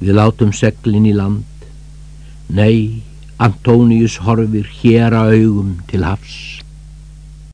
Við látum seglin í land. Nei, Antónius horfir hér að augum til hafs.